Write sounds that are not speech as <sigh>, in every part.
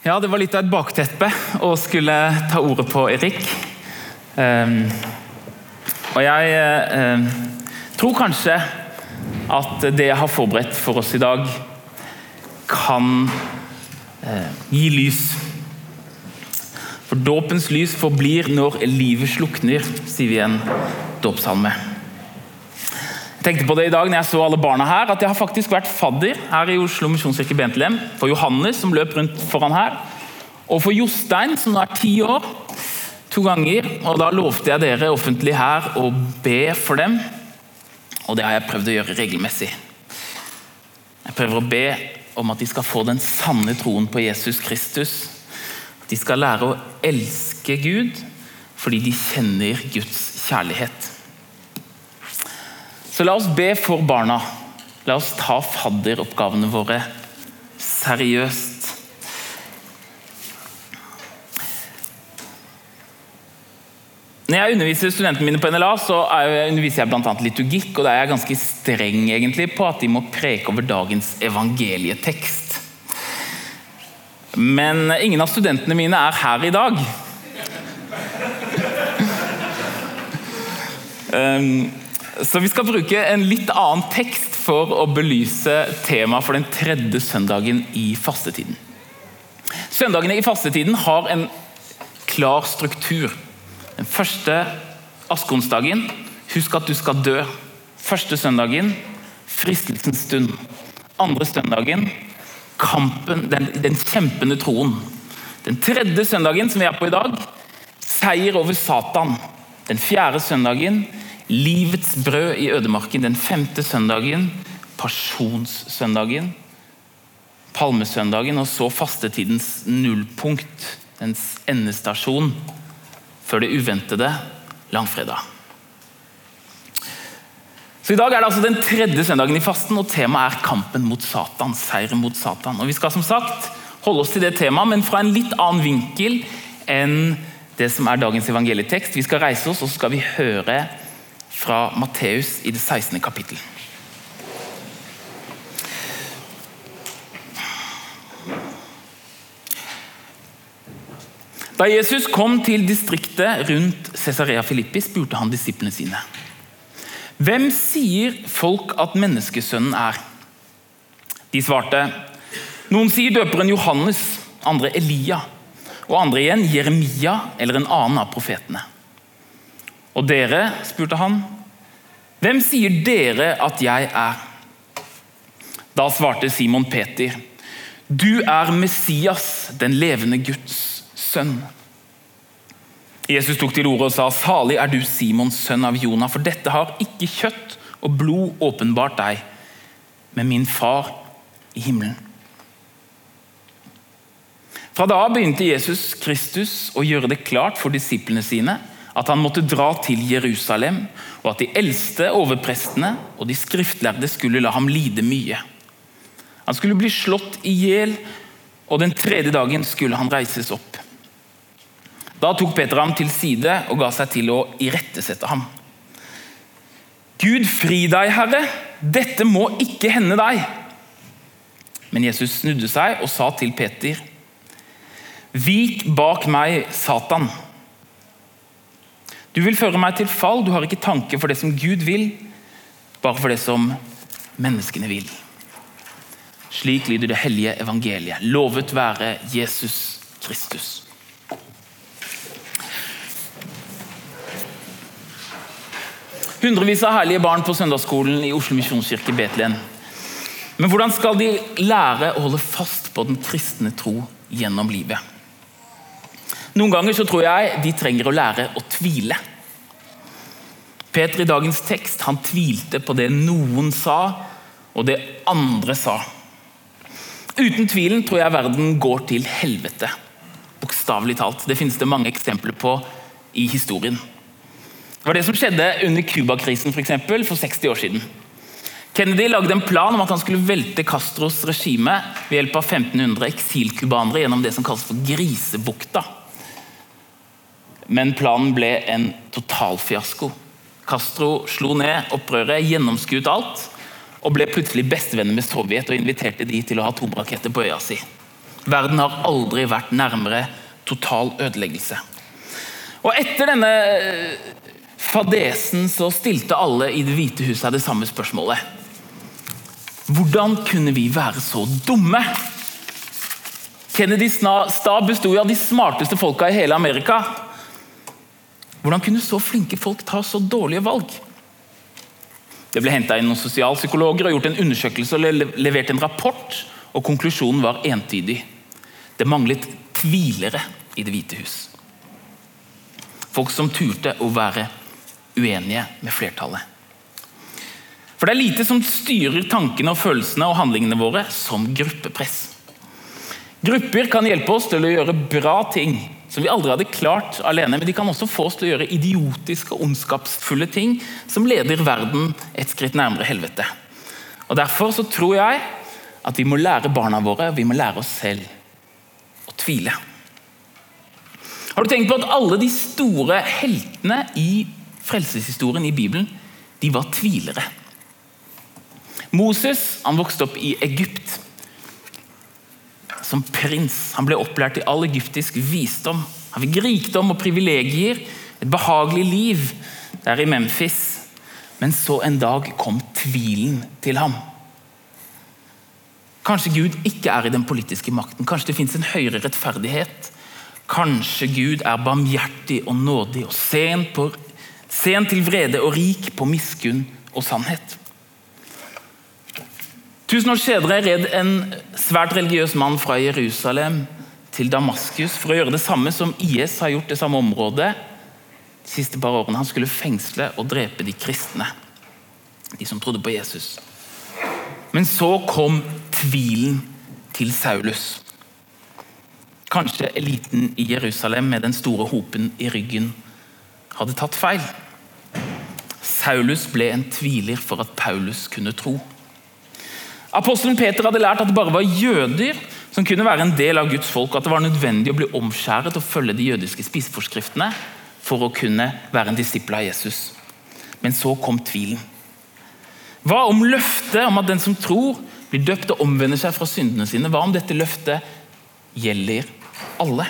Ja, det var litt av et bakteppe å skulle ta ordet på, Erik. Um, og jeg um, tror kanskje at det jeg har forberedt for oss i dag, kan uh, gi lys. For dåpens lys forblir når livet slukner, sier vi i en dåpssalme. Jeg tenkte på det i dag når jeg så alle barna her, at jeg har faktisk vært fadder her i Oslo misjonskirke Bentelem For Johannes, som løp rundt foran her. Og for Jostein, som nå er ti år. To ganger. Og da lovte jeg dere offentlig her å be for dem. Og det har jeg prøvd å gjøre regelmessig. Jeg prøver å be om at de skal få den sanne troen på Jesus Kristus. At de skal lære å elske Gud fordi de kjenner Guds kjærlighet. Så la oss be for barna. La oss ta fadderoppgavene våre seriøst. Når jeg underviser studentene mine på NLA, så underviser jeg bl.a. liturgikk. og Da er jeg ganske streng egentlig på at de må preke over dagens evangelietekst. Men ingen av studentene mine er her i dag. um, <laughs> så vi skal bruke en litt annen tekst for å belyse temaet for den tredje søndagen i fastetiden. Søndagene i fastetiden har en klar struktur. Den første askeonsdagen husk at du skal dø. Første søndagen fristelsens stund. Andre søndagen kampen, den, den kjempende troen. Den tredje søndagen som vi er på i dag, seier over Satan. Den fjerde søndagen Livets brød i ødemarken den femte søndagen, pasjonssøndagen, palmesøndagen og så fastetidens nullpunkt, dens endestasjon, før det uventede langfredag. Så I dag er det altså den tredje søndagen i fasten, og temaet er kampen mot Satan. Seieren mot Satan. Og Vi skal som sagt holde oss til det temaet, men fra en litt annen vinkel enn det som er dagens evangelietekst. Vi skal reise oss og så skal vi høre fra Matteus i det 16. kapittel. Da Jesus kom til distriktet rundt Cesarea Filippi, spurte han disiplene sine. Hvem sier folk at menneskesønnen er? De svarte. Noen sier døperen Johannes, andre Elia, og andre igjen Jeremia eller en annen av profetene. Og dere, spurte han, hvem sier dere at jeg er? Da svarte Simon Peter, du er Messias, den levende Guds sønn. Jesus tok til orde og sa, salig er du Simons sønn av Jonah, for dette har ikke kjøtt og blod åpenbart deg, men min far i himmelen. Fra da begynte Jesus Kristus å gjøre det klart for disiplene sine at han måtte dra til Jerusalem, og at de eldste overprestene og de skriftlærde skulle la ham lide mye. Han skulle bli slått i hjel, og den tredje dagen skulle han reises opp. Da tok Peter ham til side og ga seg til å irettesette ham. Gud fri deg, Herre, dette må ikke hende deg. Men Jesus snudde seg og sa til Peter, Vik bak meg, Satan. Du vil føre meg til fall, du har ikke tanke for det som Gud vil, bare for det som menneskene vil. Slik lyder det hellige evangeliet. Lovet være Jesus Kristus. Hundrevis av herlige barn på søndagsskolen i Oslo misjonskirke Betlehem. Men hvordan skal de lære å holde fast på den kristne tro gjennom livet? Noen ganger så tror jeg de trenger å lære å tvile. Peter i dagens tekst han tvilte på det noen sa, og det andre sa. Uten tvilen tror jeg verden går til helvete. Bokstavelig talt. Det finnes det mange eksempler på i historien. Det var det som skjedde under Cuba-krisen for, eksempel, for 60 år siden. Kennedy lagde en plan om at han skulle velte Castros regime ved hjelp av 1500 eksilcubanere gjennom det som kalles for Grisebukta. Men planen ble en totalfiasko. Castro slo ned opprøret, gjennomskuet alt, og ble plutselig bestevenner med Sovjet og inviterte de til å ha atomraketter på øya si. Verden har aldri vært nærmere total ødeleggelse. Og etter denne eh, fadesen så stilte alle i Det hvite huset det samme spørsmålet. Hvordan kunne vi være så dumme? Kennedys stab besto av de smarteste folka i hele Amerika. Hvordan kunne så flinke folk ta så dårlige valg? Det ble henta inn noen sosialpsykologer og gjort en undersøkelse og levert en rapport, og konklusjonen var entydig. Det manglet tvilere i Det hvite hus. Folk som turte å være uenige med flertallet. For det er lite som styrer tankene, og følelsene og handlingene våre som gruppepress. Grupper kan hjelpe oss til å gjøre bra ting som vi aldri hadde klart alene, men de kan også få oss til å gjøre idiotiske og ondskapsfulle ting som leder verden et skritt nærmere helvete. Og Derfor så tror jeg at vi må lære barna våre vi må lære oss selv å tvile. Har du tenkt på at alle de store heltene i frelseshistorien i Bibelen de var tvilere? Moses han vokste opp i Egypt som prins. Han ble opplært i all egyptisk visdom. Han fikk rikdom og privilegier, et behagelig liv der i Memphis. Men så en dag kom tvilen til ham. Kanskje Gud ikke er i den politiske makten. Kanskje det fins en høyere rettferdighet. Kanskje Gud er barmhjertig og nådig og sen, på, sen til vrede og rik på miskunn og sannhet. Tusen år senere red en svært religiøs mann fra Jerusalem til Damaskus for å gjøre det samme som IS har gjort det samme området de siste par årene. Han skulle fengsle og drepe de kristne, de som trodde på Jesus. Men så kom tvilen til Saulus. Kanskje eliten i Jerusalem med den store hopen i ryggen hadde tatt feil. Saulus ble en tviler for at Paulus kunne tro. Apostelen Peter hadde lært at det bare var jøder som kunne være en del av Guds folk, og at det var nødvendig å bli omskjæret og følge de jødiske spiseforskriftene for å kunne være en disippel av Jesus. Men så kom tvilen. Hva om løftet om at den som tror, blir døpt og omvender seg fra syndene sine? Hva om dette løftet gjelder alle?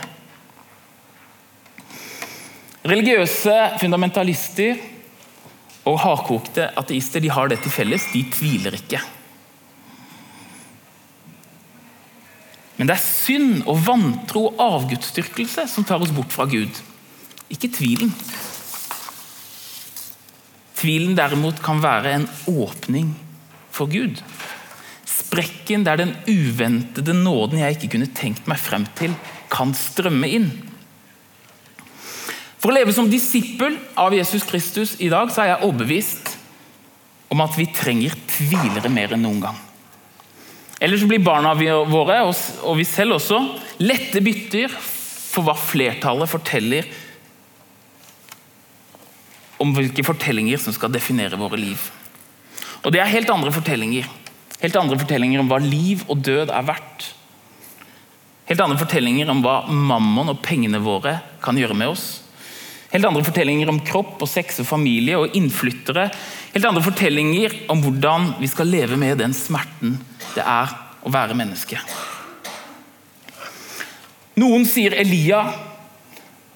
Religiøse fundamentalister og hardkokte ateister de har det til felles. De tviler ikke. Men det er synd og vantro og avgudsdyrkelse som tar oss bort fra Gud. Ikke tvilen. Tvilen derimot kan være en åpning for Gud. Sprekken der den uventede nåden jeg ikke kunne tenkt meg frem til, kan strømme inn. For å leve som disippel av Jesus Kristus i dag, så er jeg overbevist om at vi trenger tvilere mer enn noen gang. Ellers blir barna våre, og vi selv også, lette bytter for hva flertallet forteller om hvilke fortellinger som skal definere våre liv. Og Det er helt andre fortellinger. Helt andre fortellinger om hva liv og død er verdt. Helt andre fortellinger om hva mammon og pengene våre kan gjøre med oss. Helt andre fortellinger om kropp og sex og familie og innflyttere. Helt andre fortellinger om hvordan vi skal leve med den smerten det er å være menneske. Noen sier Elia,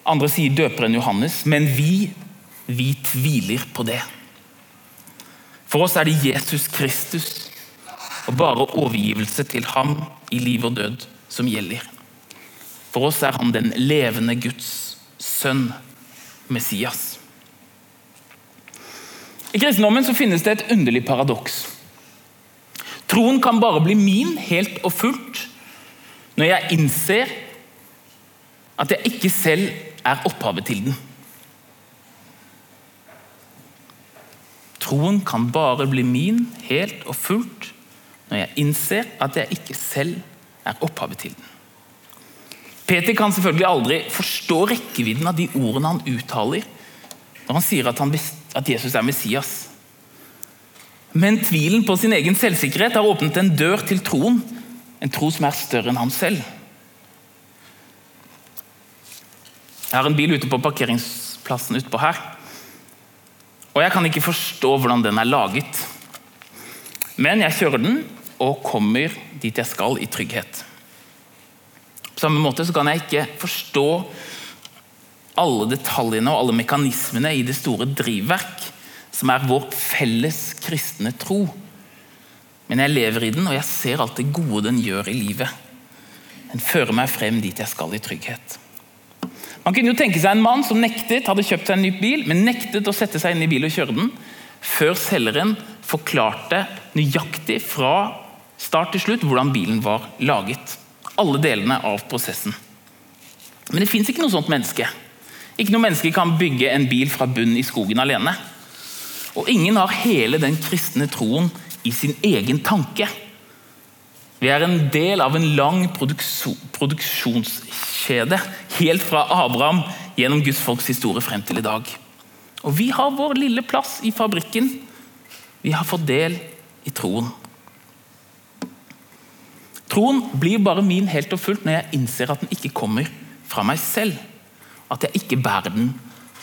andre sier døperen Johannes, men vi, vi tviler på det. For oss er det Jesus Kristus og bare overgivelse til ham i liv og død som gjelder. For oss er han den levende Guds sønn, Messias. I kristendommen finnes det et underlig paradoks. Troen kan bare bli min helt og fullt når jeg innser at jeg ikke selv er opphavet til den. Troen kan bare bli min helt og fullt når jeg innser at jeg ikke selv er opphavet til den. Peter kan selvfølgelig aldri forstå rekkevidden av de ordene han uttaler når han sier at, han, at Jesus er Messias. Men tvilen på sin egen selvsikkerhet har åpnet en dør til troen. En tro som er større enn ham selv. Jeg har en bil ute på parkeringsplassen utpå her. Og jeg kan ikke forstå hvordan den er laget. Men jeg kjører den og kommer dit jeg skal i trygghet. På samme måte kan jeg ikke forstå alle detaljene og alle mekanismene i det store drivverk som er vår felles kristne tro. Men jeg lever i den, og jeg ser alt det gode den gjør i livet. Den fører meg frem dit jeg skal i trygghet. Man kunne jo tenke seg en mann som nektet, hadde kjøpt seg en ny bil, men nektet å sette seg inn i bilen og kjøre den, før selgeren forklarte nøyaktig fra start til slutt hvordan bilen var laget. Alle delene av prosessen. Men det fins ikke noe sånt menneske. Ikke noe menneske kan bygge en bil fra bunn i skogen alene. Og ingen har hele den kristne troen i sin egen tanke. Vi er en del av en lang produksjonskjede, helt fra Abraham gjennom Guds folks historie frem til i dag. Og vi har vår lille plass i fabrikken. Vi har fått del i troen. Troen blir bare min helt og fullt når jeg innser at den ikke kommer fra meg selv at jeg ikke bærer den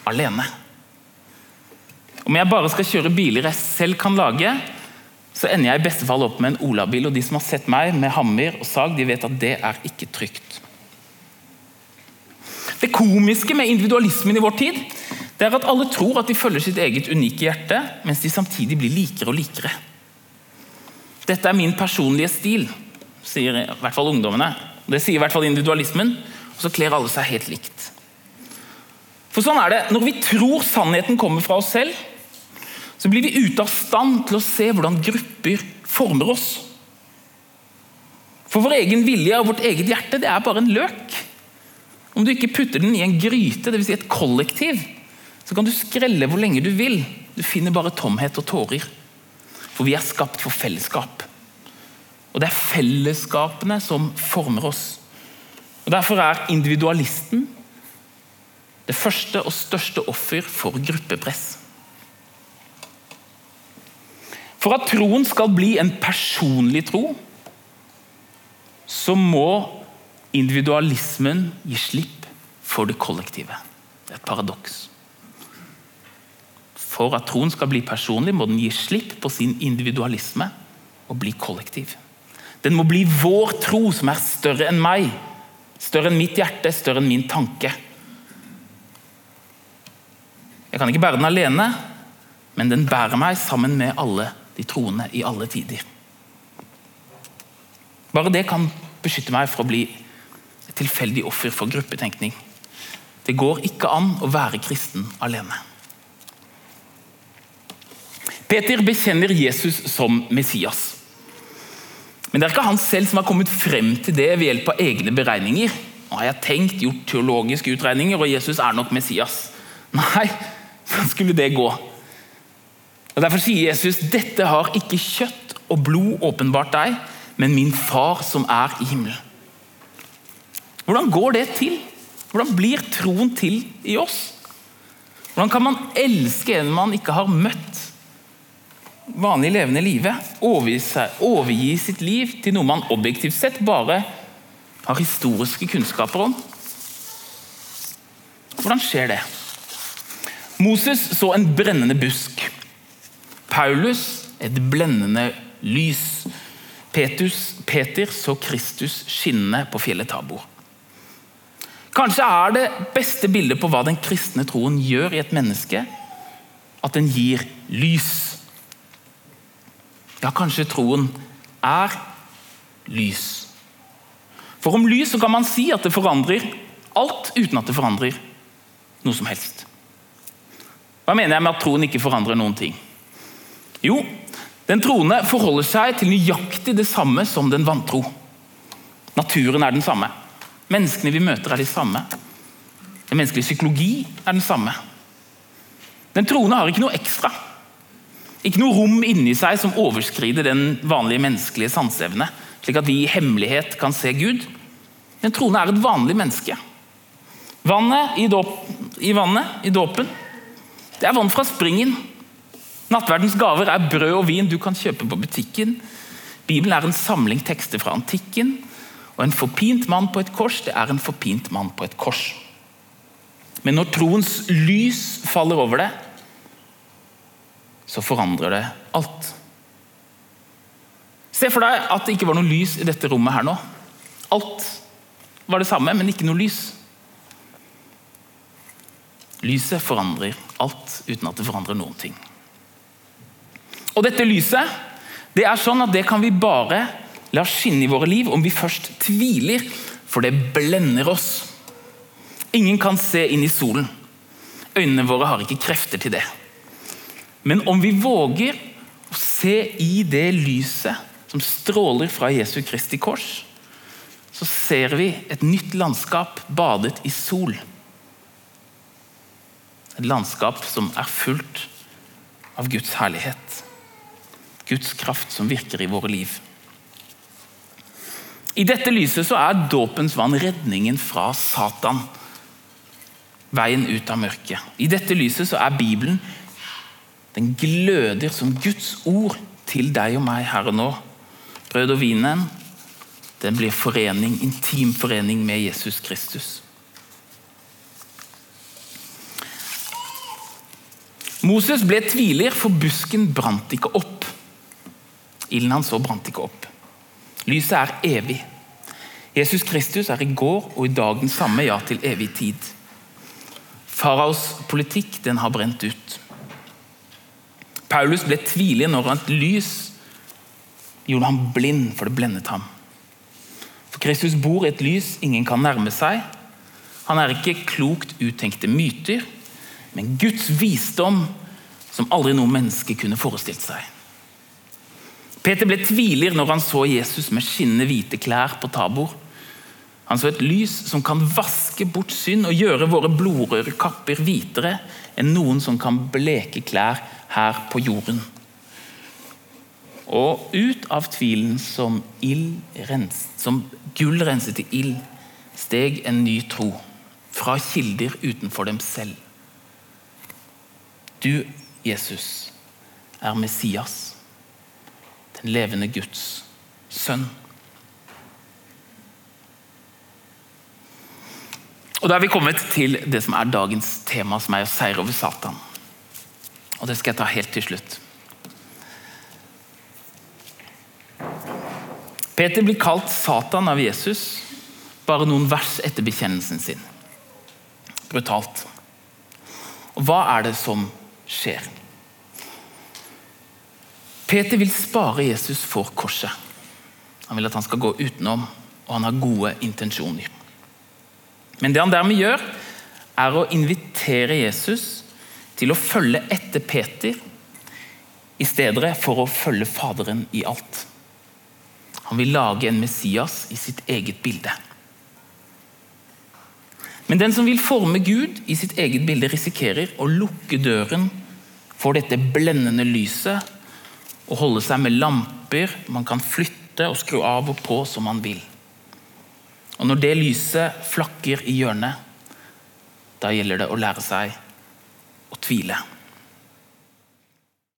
alene. Om jeg bare skal kjøre biler jeg selv kan lage, så ender jeg i beste fall opp med en olabil. Og de som har sett meg med hammer og sag, de vet at det er ikke trygt. Det komiske med individualismen i vår tid det er at alle tror at de følger sitt eget unike hjerte, mens de samtidig blir likere og likere. Dette er min personlige stil, sier i hvert fall ungdommene. Det sier i hvert fall individualismen. Og så kler alle seg helt likt. For sånn er det. Når vi tror sannheten kommer fra oss selv, så blir vi ute av stand til å se hvordan grupper former oss. For vår egen vilje og vårt eget hjerte det er bare en løk. Om du ikke putter den i en gryte, dvs. Si et kollektiv, så kan du skrelle hvor lenge du vil. Du finner bare tomhet og tårer. For vi er skapt for fellesskap. Og det er fellesskapene som former oss. Og Derfor er individualisten det første og største offer for gruppepress. For at troen skal bli en personlig tro, så må individualismen gi slipp for det kollektive. Det er et paradoks. For at troen skal bli personlig, må den gi slipp på sin individualisme og bli kollektiv. Den må bli vår tro, som er større enn meg. Større enn mitt hjerte, større enn min tanke. Jeg kan ikke bære den alene, men den bærer meg sammen med alle de troende i alle tider. Bare det kan beskytte meg for å bli et tilfeldig offer for gruppetenkning. Det går ikke an å være kristen alene. Peter bekjenner Jesus som Messias. Men det er ikke han selv som har kommet frem til det ved hjelp av egne beregninger. Nå har jeg tenkt, gjort teologiske utregninger, og Jesus er nok Messias. Nei, så skulle det gå. Og Derfor sier Jesus dette har ikke kjøtt og blod åpenbart deg, men min far som er i himmelen. Hvordan går det til? Hvordan blir troen til i oss? Hvordan kan man elske en man ikke har møtt vanlig levende livet? Overgi, sitt liv til noe man objektivt sett bare har historiske kunnskaper om? Hvordan skjer det? Moses så en brennende busk. Paulus et blendende lys. Petus, Peter så Kristus skinne på fjellet Tabor. Kanskje er det beste bildet på hva den kristne troen gjør i et menneske, at den gir lys. Ja, kanskje troen er lys. For om lys så kan man si at det forandrer alt uten at det forandrer noe som helst. Hva mener jeg med at troen ikke forandrer noen ting? Jo, den troende forholder seg til nøyaktig det samme som den vantro. Naturen er den samme. Menneskene vi møter, er de samme. Den menneskelige psykologi er den samme. Den troende har ikke noe ekstra. Ikke noe rom inni seg som overskrider den vanlige menneskelige sanseevne, slik at vi i hemmelighet kan se Gud. Den troende er et vanlig menneske. Vannet i, dåp, i, vannet, i dåpen det er vann fra springen. Nattverdens gaver er brød og vin du kan kjøpe på butikken. Bibelen er en samling tekster fra antikken. Og en forpint mann på et kors, det er en forpint mann på et kors. Men når troens lys faller over det, så forandrer det alt. Se for deg at det ikke var noe lys i dette rommet her nå. Alt var det samme, men ikke noe lys. Lyset forandrer alt uten at det forandrer noen ting. Og dette lyset det er sånn at det kan vi bare la skinne i våre liv om vi først tviler, for det blender oss. Ingen kan se inn i solen. Øynene våre har ikke krefter til det. Men om vi våger å se i det lyset som stråler fra Jesu Kristi kors, så ser vi et nytt landskap badet i sol. Et landskap som er fullt av Guds herlighet. Guds kraft som virker i våre liv. I dette lyset så er dåpens vann redningen fra Satan. Veien ut av mørket. I dette lyset så er Bibelen Den gløder som Guds ord til deg og meg her og nå. Brød og vinen den blir forening, intim forening med Jesus Kristus. Moses ble tviler, for busken brant ikke opp. Ilden han så, brant ikke opp. Lyset er evig. Jesus Kristus er i går og i dag den samme, ja, til evig tid. Faraos politikk den har brent ut. Paulus ble tvilig når et lys gjorde ham blind, for det blendet ham. For Kristus bor i et lys ingen kan nærme seg. Han er ikke klokt uttenkte myter, men Guds visdom som aldri noe menneske kunne forestilt seg. Peter ble tviler når han så Jesus med skinnende hvite klær på Tabor. Han så et lys som kan vaske bort synd og gjøre våre blodrøde kapper hvitere enn noen som kan bleke klær her på jorden. Og ut av tvilen som, som gull renset i ild, steg en ny tro fra kilder utenfor dem selv. Du, Jesus, er Messias, den levende Guds sønn. Og Da er vi kommet til det som er dagens tema, som er å seire over Satan. Og Det skal jeg ta helt til slutt. Peter blir kalt Satan av Jesus bare noen vers etter bekjennelsen sin. Brutalt. Og Hva er det som skjer? Peter vil spare Jesus for korset. Han vil at han skal gå utenom, og han har gode intensjoner. Men det han dermed gjør, er å invitere Jesus til å følge etter Peter i stedet for å følge Faderen i alt. Han vil lage en Messias i sitt eget bilde. Men den som vil forme Gud i sitt eget bilde, risikerer å lukke døren for dette blendende lyset og holde seg med lamper man kan flytte og skru av og på som man vil. Og Når det lyset flakker i hjørnet, da gjelder det å lære seg å tvile.